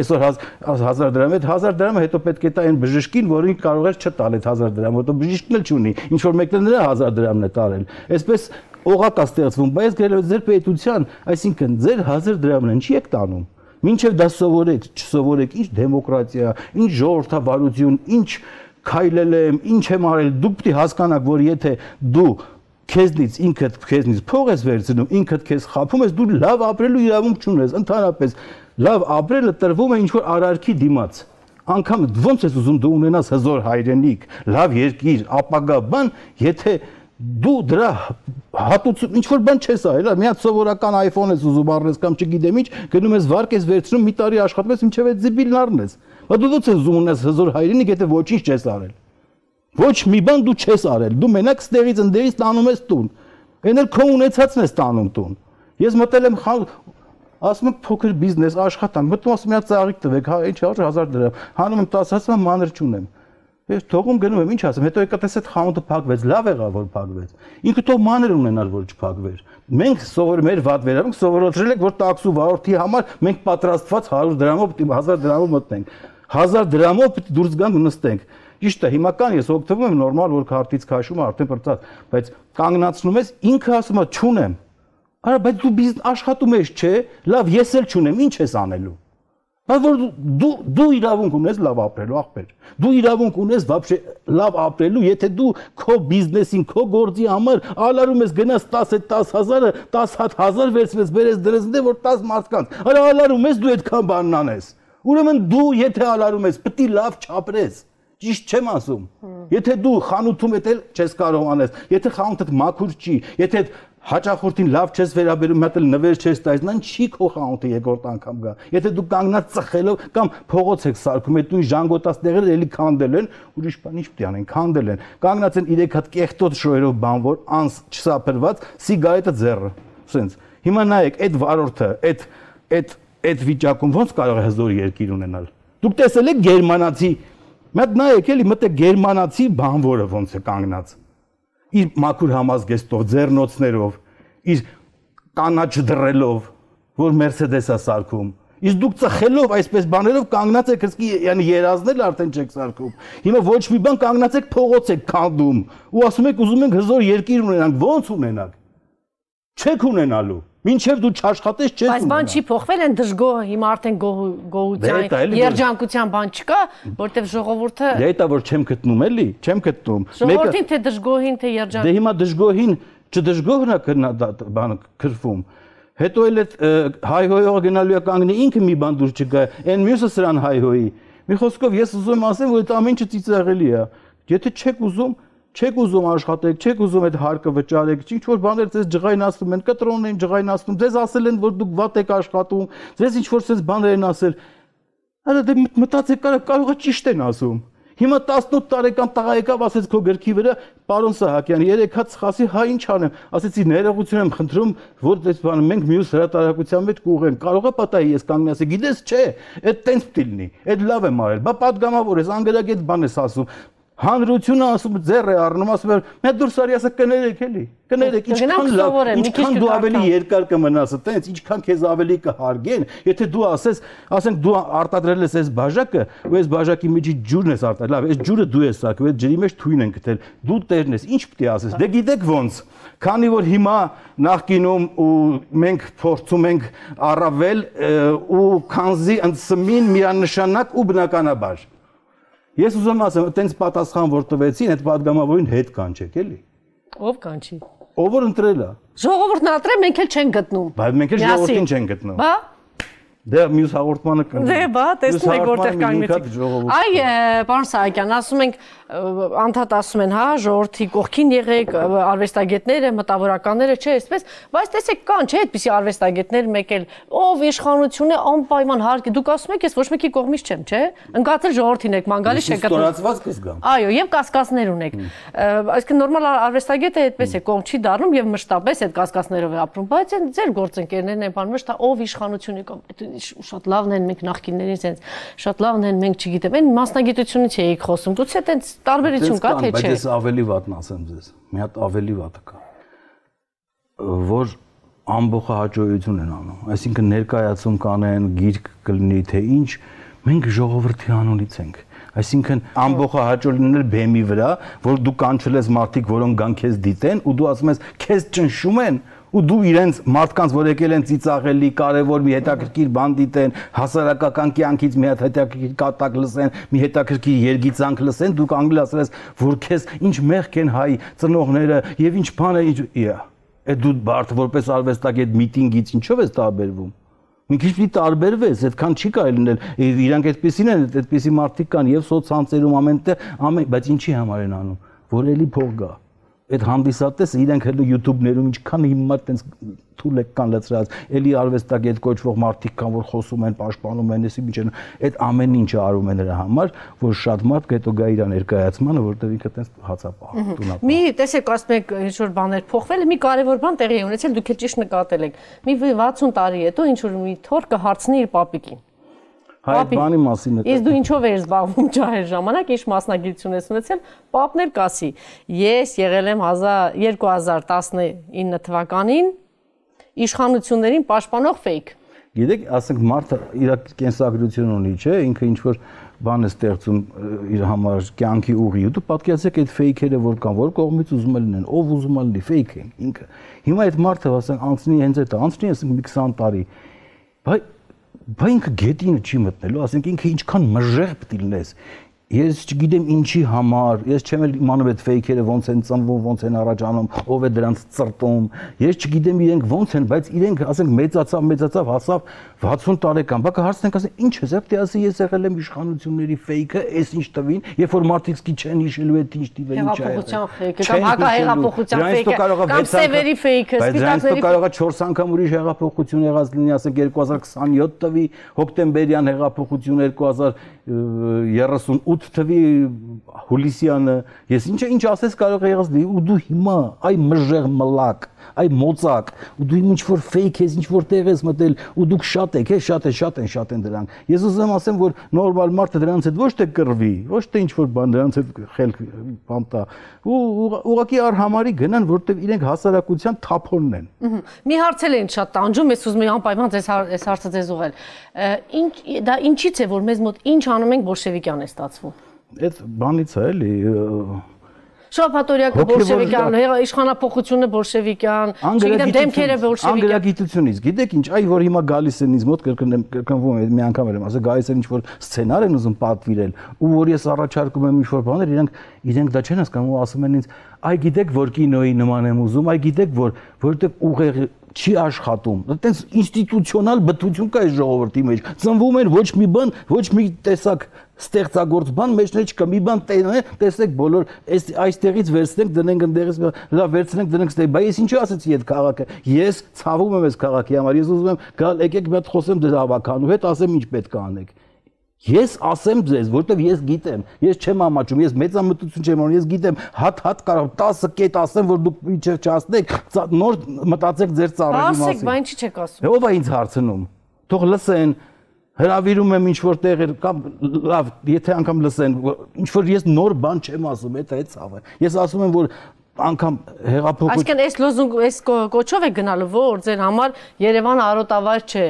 այսօր 1000 դրամ, այդ 1000 դրամը հետո պետք է տա այն բժշկին, որին կարող է չտալ այդ 1000 դրամը, հետո բժիշկն էլ չունի, ինչ որ մեկն նրա 1000 դրամն է տարել։ Այսպես օղակ է ստեղծվում, բայց գրելով ձեր պետության, այսինքն ձեր 1000 դրամն ինչի եք տանում։ Մինչև դա սովորեք, չսովորեք, ինչ դեմոկրատիա, ինչ ժողովրդավարություն, ինչ քայլել եմ, ինչ եմ արել, դուք է հասկանաք, որ եթե դու քեզնից ինքդ քեզնից փող ես վերցնում, ինքդ քեզ խափում ես, դու լավ ապրելու իրավունք չունես։ Ընդհանրապես լավ ապրելը տրվում է ինչ որ արարքի դիմաց անգամ ոնց ես ուզում դու ունենաս հզոր հայրենիք, լավ երկիր, ապագա բան, եթե դու դրա հատուցում ինչ որ բան չես արել, մի հատ սովորական iPhone ես ուզում առնես կամ չգիտեմ ինչ, գնում ես վարկ ես վերցնում, մի տարի աշխատում ես, ինչև այդ զիբիլն առնես։ Բայց դու ոնց ես ուզում ունես հզոր հայրենիք, եթե ոչինչ չես արել։ Ոչ մի բան դու չես արել։ Դու մենակ ստեղից ընդերից տանում ես տուն։ Էն էլ քո ունեցածն ես տանում տուն։ Ես մտել եմ ասում եմ փոքր բիզնես աշխատանք, մտնում ասում եմ ծաղիկ տվեք, հա, ինչ արժի 1000 դրամ։ Հանում եմ 10, ասում եմ մանր չունեմ։ Ես թողում գնում եմ, ինչ ասեմ, հետո եկա տեսա այդ խանութը փակվեց, լավ եղավ որ փակվեց։ Ինքը թող մանր ունենար որ չփակվեր։ Մենք սովոր մեր վատ վերաբերում սովորեցրել ենք որ տաքսու վարորդի համար մենք պատրաստված 100 դրամով 1000 դրամով մտնենք։ 1000 դրամով դուրս գանք նստենք։ Ճիշտ է, հիմական ես օգտվում եմ նորմալ, որ քարտից քաշում արդեն բրծած, բայց կանգնացնում ես ինքը ասում է չունեմ։ Արա բայց դու բիզնես աշխատում ես, չէ՞։ Լավ, ես էլ չունեմ, ի՞նչ ես անելու։ Բայց որ դու դու իրավունք ունես լավ ապրելու, ախպեր։ Դու իրավունք ունես բաբշե լավ ապրելու, եթե դու քո բիզնեսին, քո գործի համար ալարում ես գնաս 10 10000-ը, 10 հատ 1000 վերցնես, բերես դրսնդե որ 10 մարդկանց։ Արա ալարում ես դու այդքան բանն անես։ Ուրեմն դու եթե ալարում ես, պետք է լավ չապրես։ Ճիշտ չեմ ասում։ Եթե դու խանութում ես, չես կարող անես։ Եթե խանութդ մաքուր չի, եթե հաճախորդին լավ չես վերաբերում, մտել նվեր չես տալիս, նան չի քո խանութը երկրորդ անգամ գա։ Եթե դու կանգնած ծխելով կամ փողոց եք սարքում, այդ նույն ժանգոտած տեղերը էլի քանդել են, ուրիշ բան ինչ պետք է անեն, քանդել են։ Կանգնած են իրեք հատ կեղտոտ շոյերով բանվոր, անս չսապրված, սիգարետը ձեռը։ Սենց։ Հիմա նայեք, այդ վարորդը, այդ այդ այդ վիճակում ո՞նց կարող է հզոր երկիր ունենալ։ Դուք տեսել եք գերմանացի Մեկ նայեք էլի մտե գերմանացի բանվորը ոնց է կանգնած։ Իր մաքուր համազգեստով, ձեռնոցներով, իր կանաչ դրելով, որ Mercedes-ը սարքում։ Իսկ դուք ծխելով այսպես բաներով կանգնած եք հսկի, yəni երազնել արդեն չեք սարքում։ Հիմա ոչ մի բան կանգնած եք փողոց եք քանդում ու ասում եք ուզում ենք հզոր երկիր ունենանք, ո՞նց ունենանք։ Չեք ունենալու։ Մինչև դու չաշխատես չես Բայց բան չի փոխվել, այն դժգոհը հիմա արդեն գոհության, երջանկության բան չկա, որտեվ ժողովուրդը Դե դա որ չեմ գտնում էլի, չեմ գտնում։ Ժողովրդին թե դժգոհին, թե երջանք։ Դե հիմա դժգոհին, չդժգոհն է կնա բանը քրվում։ Հետո էլ այդ հայհոյողը գնալու է կանգնի ինքը մի բան դուր չգա, այն մյուսը սրան հայհոյի։ Մի խոսքով ես ուզում եմ ասեմ, որ այդ ամեն ինչը ծիծաղելի է։ Եթե չեք ուզում, չեք ուզում աշխատեք, չեք ուզում այդ հարկը վճարեք, ինչ որ բաներ ձեզ ջղայնացնում են, կտրոնն են ջղայնացնում, ձեզ ասել են, որ դուք վատ եք աշխատում, ձեզ ինչ որ sense բաներ են ասել։ Արա դե մտածեք, կարող է ճիշտ են ասում։ Հիմա 18 տարեկան տղա եկավ ասեց քո գրքի վրա, պարոն Սահակյան, երեք հատ սխասի, հա ինչ անեմ։ Ասեցի ներողություն եմ խնդրում, որ դες բանը մենք մյուս հրատարակության մեջ կուղեն։ Կարող է պատահի ես կանգնի ասի, գիտես չէ, այդ տենց պիտի լինի։ Այդ լավ եմ արել։ Բա падգամավոր ես, անգրագետ բան ես ասում հանրությունը ասում ձեռ է առնում, ասում է, «Մենք դուրս արի, ասա կներեք էլի»։ Կներեք, ինչքան լավ, ինչքան դու ավելի երկար կմնաս, տենց ինչքան քեզ ավելի կհարգեն, եթե դու ասես, ասենք դու արտադրել ես այս բաժակը, ու այս բաժակի միջի ջուրն ես արտադրել, լավ, այս ջուրը դու ես սակվել, ջրի մեջ թույն են գտել։ Դու տերն ես, ինչ է ասես։ Դե գիտեք ոնց։ Քանի որ հիմա նախկինում ու մենք փորձում ենք առավել ու քանզի ընծմին միանշանակ ու բնականաբար Ես ուզում ասեմ, այտենց պատասխան որ տվեցին, այդ падգամավորին հետ կանչեք, էլի։ Ով կանչի։ Ով որ ընտրել է։ Ժողովուրդն ատրե մենք էլ չենք գտնում։ Բայց մենք էլ ժողովրդին չենք գտնում։ Բա։ Դե մյուս հաղորդմանը կան։ Դե բա, տեսնում եք որտեղ կանգնեցիք։ Այ, պարոն Սահակյան, ասում ենք անդադ ասում են, հա, ժողովրդի կողքին եղեք, արվեստագետները, մտավորականները, չէ, այսպես, բայց տեսեք կան, չէ, այդպիսի արվեստագետներ մեկ էլ ով իշխանություն է անպայման հարկի։ Դուք ասում եք, ես ոչ մեկի կողմից չեմ, չէ։ Ընկածել ժողովրդին եք, մանգալի չեք գտնում։ Ստորացված կզգամ։ Այո, եւ կասկածներ ունեք։ Այսինքն նորմալ արվեստագետը այդպես է, կողմ չի դառնում եւ մշտապես այդ կասկածներով է ապրում, բայց ձեր գործընկերներն են բան մշտա ով իշխանություն է կամ շատ լավն են մենք նախկիններից այնց շատ լավն են մենք չգիտեմ այն մասնագիտությունից էիք խոսում գուցե այտենց տարբերություն կա թե չէ? բայց ես ավելի վատն ասեմ ձեզ մի հատ ավելի վատը կա որ ամբողջ հաջողություն են անում այսինքն ներկայացում կանեն գիրք կլինի թե ինչ մենք ժողովրդի անունից ենք Այսինքն ամբողջ հաջող լինել բեմի վրա, որ դու կանչել ես մարդիկ, որոնք գան քեզ դիտեն, ու դու ասում ես, քեզ ճնշում են, ու դու իրենց մարդկանց, որ եկել են ծիծաղելի, կարևոր մի հետաքրքիր բան դիտեն, հասարակական կյանքից մի հատ հետաքրքիր կատակ լսեն, մի հետաքրքիր երգիծանք լսեն, դու կանգնել ասել ես, որ քեզ ինչ մեղք են հայ ծնողները եւ ինչ բան է ինչ իա։ Այդ դու բարդ որպես արվեստագետ միտինգից ինչով ես տարբերվում։ Մի քիչ պիտի տարբերվես, այդքան չի կարելի լինել։ Իրանք այդպեսին են, այդպեսի մարդիկ կան եւ սոցցանցերում ամենտեղ, ամեն, բայց ինչի համար են անում, որ էլի փող գա այդ հանդիսատեսը իրենք հենց YouTube-ներում ինչքան հիմար տենց թուլ եք կան լծրած, էլի արվեստագետ կոչվող մարդիկ կան, որ խոսում են, պաշտպանում են, էսի միջեն, այդ ամեն ինչը արում են նրա համար, որ շատ մարդ գետո գա իր ներկայացմանը, որտեղ ինքը տենց հացապահ տունա։ Մի տեսեք, ասում եք ինչ որ բաներ փոխվել, մի կարևոր բան տեղի ունեցել, դուք էլ ճիշտ նկատել եք։ Մի 60 տարի հետո ինչ որ մի թոր կհարցնի իր պապիկին Հայ բանի մասին է։ Իսկ դու ինչով ես զբաղվում ջահեր ժամանակ, ինչ մասնագիտություն ես ունեցել, պապներ կասի։ Ես եղել եմ 2019 թվականին իշխանություններին պաշտպանող ֆեյք։ Գիտեք, ասենք մարդը իր կենսագրություն ունի, չէ, ինքը ինչ որ բան է ստեղծում իր համար կյանքի ուղի ու դու պատկերացեք այդ ֆեյքերը որ կան, որ կողմից ուզում են լինեն, ով ուզում է լինի ֆեյք են ինքը։ Հիմա այդ մարդը ասենք անցնի հենց այդ անցնի ասենք մի 20 տարի։ Բայց բա ինքը գետինը չի մտնելու, ասենք ինքը ինչքան մժեղ պետք լինես, Ես չգիտեմ ինչի համար, ես չեմ էլ իմանում այդ ֆեյքերը ոնց են ծնվում, ոնց են առաջանում, ով է դրանց ծրտում։ Ես չգիտեմ իրենք ոնց են, բայց իրենք ասենք մեծացավ, մեծացավ, հասավ 60 տարեկան։ Բա կհարցնենք ասեն, ինչ է, զեպ դե ասի ես եղել եմ իշխանությունների ֆեյքը, էս ինչ տվին, երբ որ մարդիկ սկի չեն հիշելու այդ ինչ տիվը ինչ է։ Հեղափոխության ֆեյքը կամ հակահեղափոխության ֆեյքը կամ սևերի ֆեյքը, սպիտակների ֆեյքը։ Բայց կարող է 4 անգամ ուրիշ հեղափոխություն եղած լինի, ասենք 2027 տվի, հոկտեմբերյան հեղափոխություն 2038 թվի հուլիսյանը, ես ինչ ինչ ասես կարող է եղած ու դու հիմա այ մժեղ մլակ, այ մոծակ, ու դու ինչ որ ֆեյք ես, ինչ որ տեղ ես մտել ու դուք շատ եք, հե, շատ է, շատ են, շատ են դրանք։ Ես ուզում ասեմ, որ նորմալ մարդը դրանց հետ ոչ թե կռվի, ոչ թե ինչ որ բան դրանց հետ խելք բան տա, ու ուղղակի արհամարի գնան, որտեղ իրենք հասարակության թափոնն են։ Մի հարցել են շատ տանջում, ես ուզում եմ անպայման ձեզ այս հարցը ձեզ ուղղել։ Ինչ դա ինչից է որ մեզ մոտ ինչ անում ենք բոլշևիկյան է ստացվում։ Այդ բանից է էլի Շաբաթօրյակը բոլշևիկյան, իշխանապողությունը բոլշևիկյան, չգիտեմ դեմքերը բոլշևիկյան։ Անգլիագիտությունից, գիտեք ինչ, այ որ հիմա գալիս են ինձ մոտ կրկնեմ, կրկնվում է մի անգամ եմ ասել, գալիս են ինչ որ սցենար են ուզում պատվիրել, ու որ ես առաջարկում եմ ինչ որ բաներ, իրանք իրենք դա չեն հասկանում ու ասում են ինձ, այ գիտեք որ կինոյի նման եմ ուզում, այ գիտեք որ որովհետև ուղեղ չի աշխատում։ Այտենց ինստիտուցիոնալ բթություն կա այս ժողովրդի մեջ։ Ծնվում են ոչ մի բան, ոչ մի տեսակ ստեղծագործ բան մեջներ չկա։ Մի բան տենը, տեսեք բոլոր այս այստեղից վերցնենք, դնենք ընդեղից, լավ վերցնենք, դնենք ստեղ։ Բայց ես ինչու ասեցի այդ քաղաքը։ Ես ցավում եմ այս քաղաքի համար։ Ես ուզում եմ գալ, եկեք մի հատ խոսեմ դրա հավաքանու հետ, ասեմ ինչ պետք է անեք Ես ասեմ ձեզ, որտեվ ես գիտեմ, ես չեմ ամաչում, ես մեծամտություն չեմ անում, ես գիտեմ, հատ-հատ կարող 10 կետ ասեմ, որ դուք ինչը չասնեք, նոր մտածեք ձեր ծառերի մասին։ Ասեք, բան չի չեք ասում։ Ո՞վ է ինձ հարցնում։ Թող լսեն, հravirում եմ ինչ որ տեղեր կամ լավ, եթե անգամ լսեն, ինչ որ ես նոր բան չեմ ասում, դա է ցավը։ Ես ասում եմ, որ անգամ հեղափոխություն Այսինքն այս լոզունգ, այս կոչով է գնալու, որ ձեր համար Երևանը արոտավայր չէ։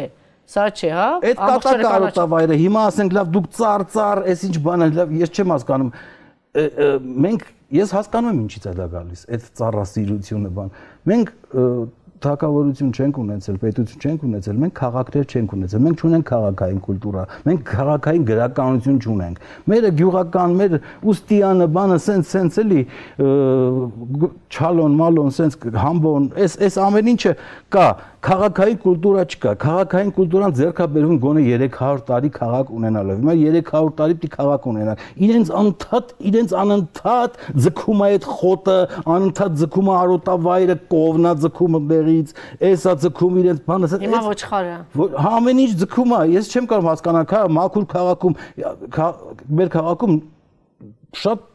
Սա չէ, հա։ Այդ կատակ արոտավայրը հիմա ասենք լավ դուք ծառ, այս ինչ բան է, լավ ես չեմ հասկանում։ Մենք ես հասկանում եմ ինչից է դա գալիս, այդ ծառասիրությունը բան։ Մենք թակավորություն չենք ունեցել, պետություն չենք ունեցել, մենք քաղաքներ չենք ունեցել, մենք չունենք քաղաքային կուլտուրա, մենք քաղաքային գրականություն չունենք։ Մերը գյուղական, մեր ուստիանը, բանը սենց սենց էլի չալոն, մալոն, սենց համբոն, այս այս ամեն ինչը կա, քաղաքային կուլտուրա չկա։ Քաղաքային կուլտուրան ձեռքաբերվում գոնե 300 տարի քաղաք ունենալով։ Հիմա 300 տարի պիտի քաղաք ունենալ։ Իրենց անընդհատ, իրենց անընդհատ ձգում է այդ խոտը, անընդհատ ձգում է արոտավայրը, կովնա ձգում է բերից, էսա ձգում իրենց բանը։ Հիմա ոչխարը։ Հա ամեն ինչ ձգում է։ Ես չեմ կարող հասկանալ, քա մաքուր քաղաքում, մեր քաղաքում շատ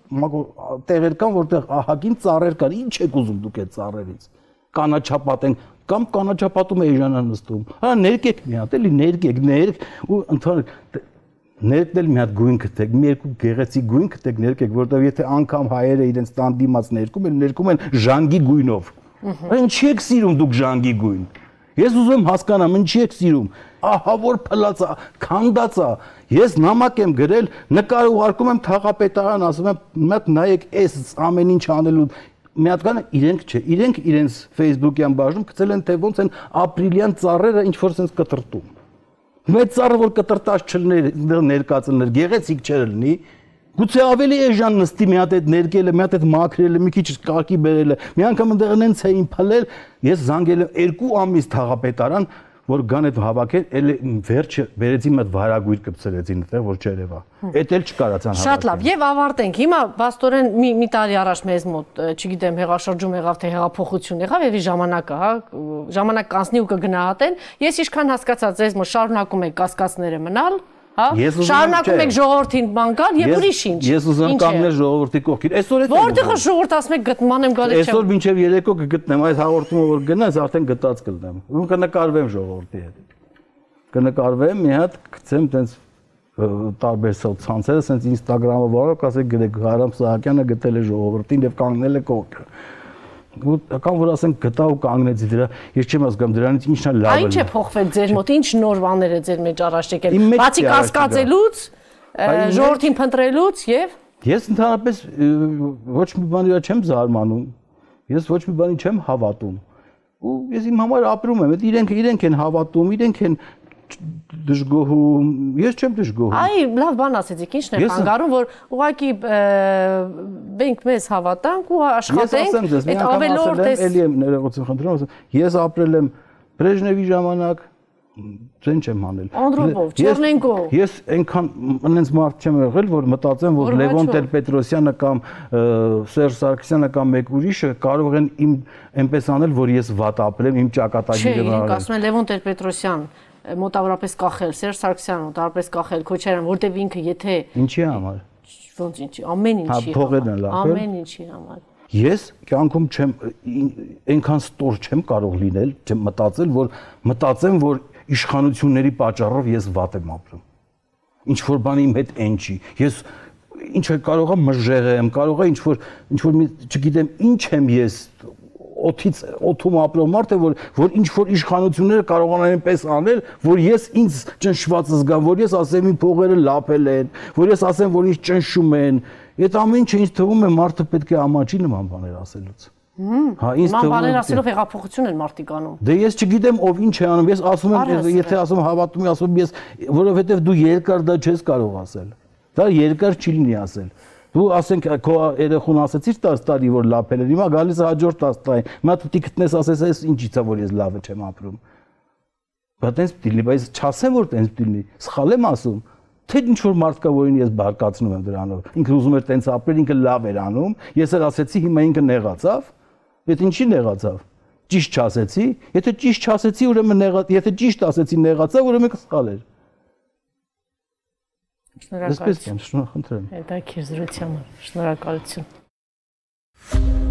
տեղեր կան, որտեղ ահագին ծառեր կան։ Ինչ եք ուզում դուք այդ ծառերից կանաչապատ են կամ կանաչապատում է Էժանա նստում։ Հա ներկեք մի հատ, էլի ներկեք, ներք ու ընդհանուր ներքն էլ մի հատ գույն գտեք, մի երկու գեղեցիկ գույն գտեք, ներկեք, որովհետև եթե անգամ հայերը իրենց տան դիմաց ներկում են, ներկում են ժանգի գույնով։ Ինչի եք սիրում դուք ժանգի գույն։ Ես ուզում հասկանամ, ինչի եք սիրում։ Ահա որ փլացա, քանդացա։ Ես նամակ եմ գրել, նկար ուղարկում եմ թաղապետարան, ասում եմ, մատ նայեք, այս ամեն ինչ անելու մի հատ կան իրենք չէ, իրենք իրենց Facebook-յան բաժնում գցել են թե ոնց են ապրիլյան ծառերը ինչ որ sense կտրտում։ Մեծ ծառը որ կտրտած չլներ ներկածներ, գեղեցիկ չէր լինի, Գուցե ավելի էժան նստի մի հատ այդ ներկելը, մի հատ այդ մաքրելը, մի քիչ կարկի բերելը։ Մի անգամ այնտեղ նենց էին փլել, ես զանգել եմ 2 ամիս թաղապետարան, որ գան այդ հավաքել, էլ վերջը վերեցի մտ վարագույր կպցրեցին այդտեղ, որ չերևա։ Էդ էլ չկարացան հավաքել։ Շատ լավ, եւ ավարտենք։ Հիմա վաստորեն մի մի տարի առաջ մեզ մոտ, չգիտեմ, հեղաշրջում եղավ թե հեղափոխություն եղավ եւ ի ժամանակը, հա, ժամանակ կանցնի ու կգնահատեն։ Ես ինչքան հասկացա, ձեզ մոտ շարունակում եք կասկածները մնալ, հա? Շարունակում եք ժողովրդին բան կան եւ ուրիշ ինչ։ Ես ուզում կանգնել ժողովրդի կողքին։ Այսօր է Որտեղ է ժողովուրդ ասում եք գտման եմ գալիս չեմ։ Այսօր մինչեւ երեկո կգտնեմ այս հաղորդումը որ գնաս արդեն գտած կլնեմ։ Ու կնկարվեմ ժողովրդի հետ։ Կնկարվեմ մի հատ գցեմ տենց տարբեր սոցցանցերը, ասենց Instagram-ը վարող, ասեք գրեք Հարամ Սահակյանը գտել է ժողովրդին եւ կանգնել է կողքը կամ որ ասենք գտա ու կանգնեցի դրա ես չեմ հասկանում դրանից ինչն է լավը Ինչ է փոխվել ձեր մոտ ինչ նոր բաներ է ձեր մեջ առաջ եկել բացի կասկածելուց ժողովրդին փնտրելուց եւ ես ընդհանրապես ոչ մի բանի չեմ զարմանում ես ոչ մի բանի չեմ հավատում ու ես իմ համար ապրում եմ իրենք իրենք են հավատում իրենք են դժգոհում, ես չեմ դժգոհում։ Այ, լավ բան ասեցիք, ի՞նչն է խանգարում, որ ուղղակի մենք մեզ հավատանք ու աշխատենք, այդ ավելորդ է։ Էլի եմ ներողություն խնդրում, ես ապրել եմ Բրեժնևի ժամանակ, ձեն չեմ անել։ Անդրոպով, Չեռնենկով։ Ես այնքան այնց մարդ չեմ եղել, որ մտածեմ, որ Լևոն Տեր-Պետրոսյանը կամ Սերժ Սարգսյանը կամ մեկ ուրիշը կարող են իմ այնպես անել, որ ես վատ ապրեմ, իմ ճակատագիրը վարել։ Չէ, ասում են Լևոն Տեր-Պետրոսյան մոտավորապես կախել Սերժ Սարգսյանը, մոտավորապես կախել Քոչարյան, որտեվ ինքը եթե Ինչի համար։ Ոնց ինչի, ամեն ինչի։ Հա փողերն են լավ։ Ամեն ինչի համար։ Ես կյանքում չեմ այնքան ստոր չեմ կարող լինել, չեմ մտածել, որ մտածեմ, որ իշխանությունների պատճառով ես վատ եմ ապրում։ Ինչ որ բան իմ հետ են չի։ Ես ինչ է կարողա մժեղեմ, կարողա ինչ որ ինչ որ չգիտեմ ինչ եմ ես օթից օթում ապրող մարդ է, որ որ ինչ որ իշխանությունները կարողանան այնպես անել, որ ես ինձ ճնշված զգամ, որ ես ասեմ իմ փողերը լապել են, որ ես ասեմ, որ ինձ ճնշում են։ Այդ ամեն ինչը ինձ թվում է մարդը պետք է ամաչի նման բաներ ասելուց։ Հա, ինձ թվում է բաներ ասելով հեղափոխություն են մարդիկ անում։ Դե ես չգիտեմ ով ինչ է անում, ես ասում եմ, եթե ասում հավատում եմ, ասում ես, որովհետև դու երկար դա չես կարող ասել։ Դա երկար չի լինի ասել։ Դու ասենք քո երեխուն ասեցիր 10 տարի որ լափել է, հիմա գալիս է հաջորդ 10 տարի։ Հիմա դու գտնես ասես այս ինչից է որ ես լավը չեմ ապրում։ Բայց տենց դիլի, բայց չասեմ որ տենց դիլի։ Սխալ եմ ասում։ Թե ինչ որ մարդ կա որին ես բարկացնում եմ դրանով։ Ինքը ուզում էր տենց ապրել, ինքը լավ էր անում։ Ես էլ ասեցի հիմա ինքը նեղացավ։ Այդ ինչի նեղացավ։ Ճիշտ չասեցի։ Եթե ճիշտ չասեցի, ուրեմն նեղա, եթե ճիշտ ասեցի նեղացավ, ուրեմն սխալ էր։ Շնորհակալություն։ Ես պետք է շնորհ խնդրեմ։ Հետաքրքիր զրույցը։ Շնորհակալություն։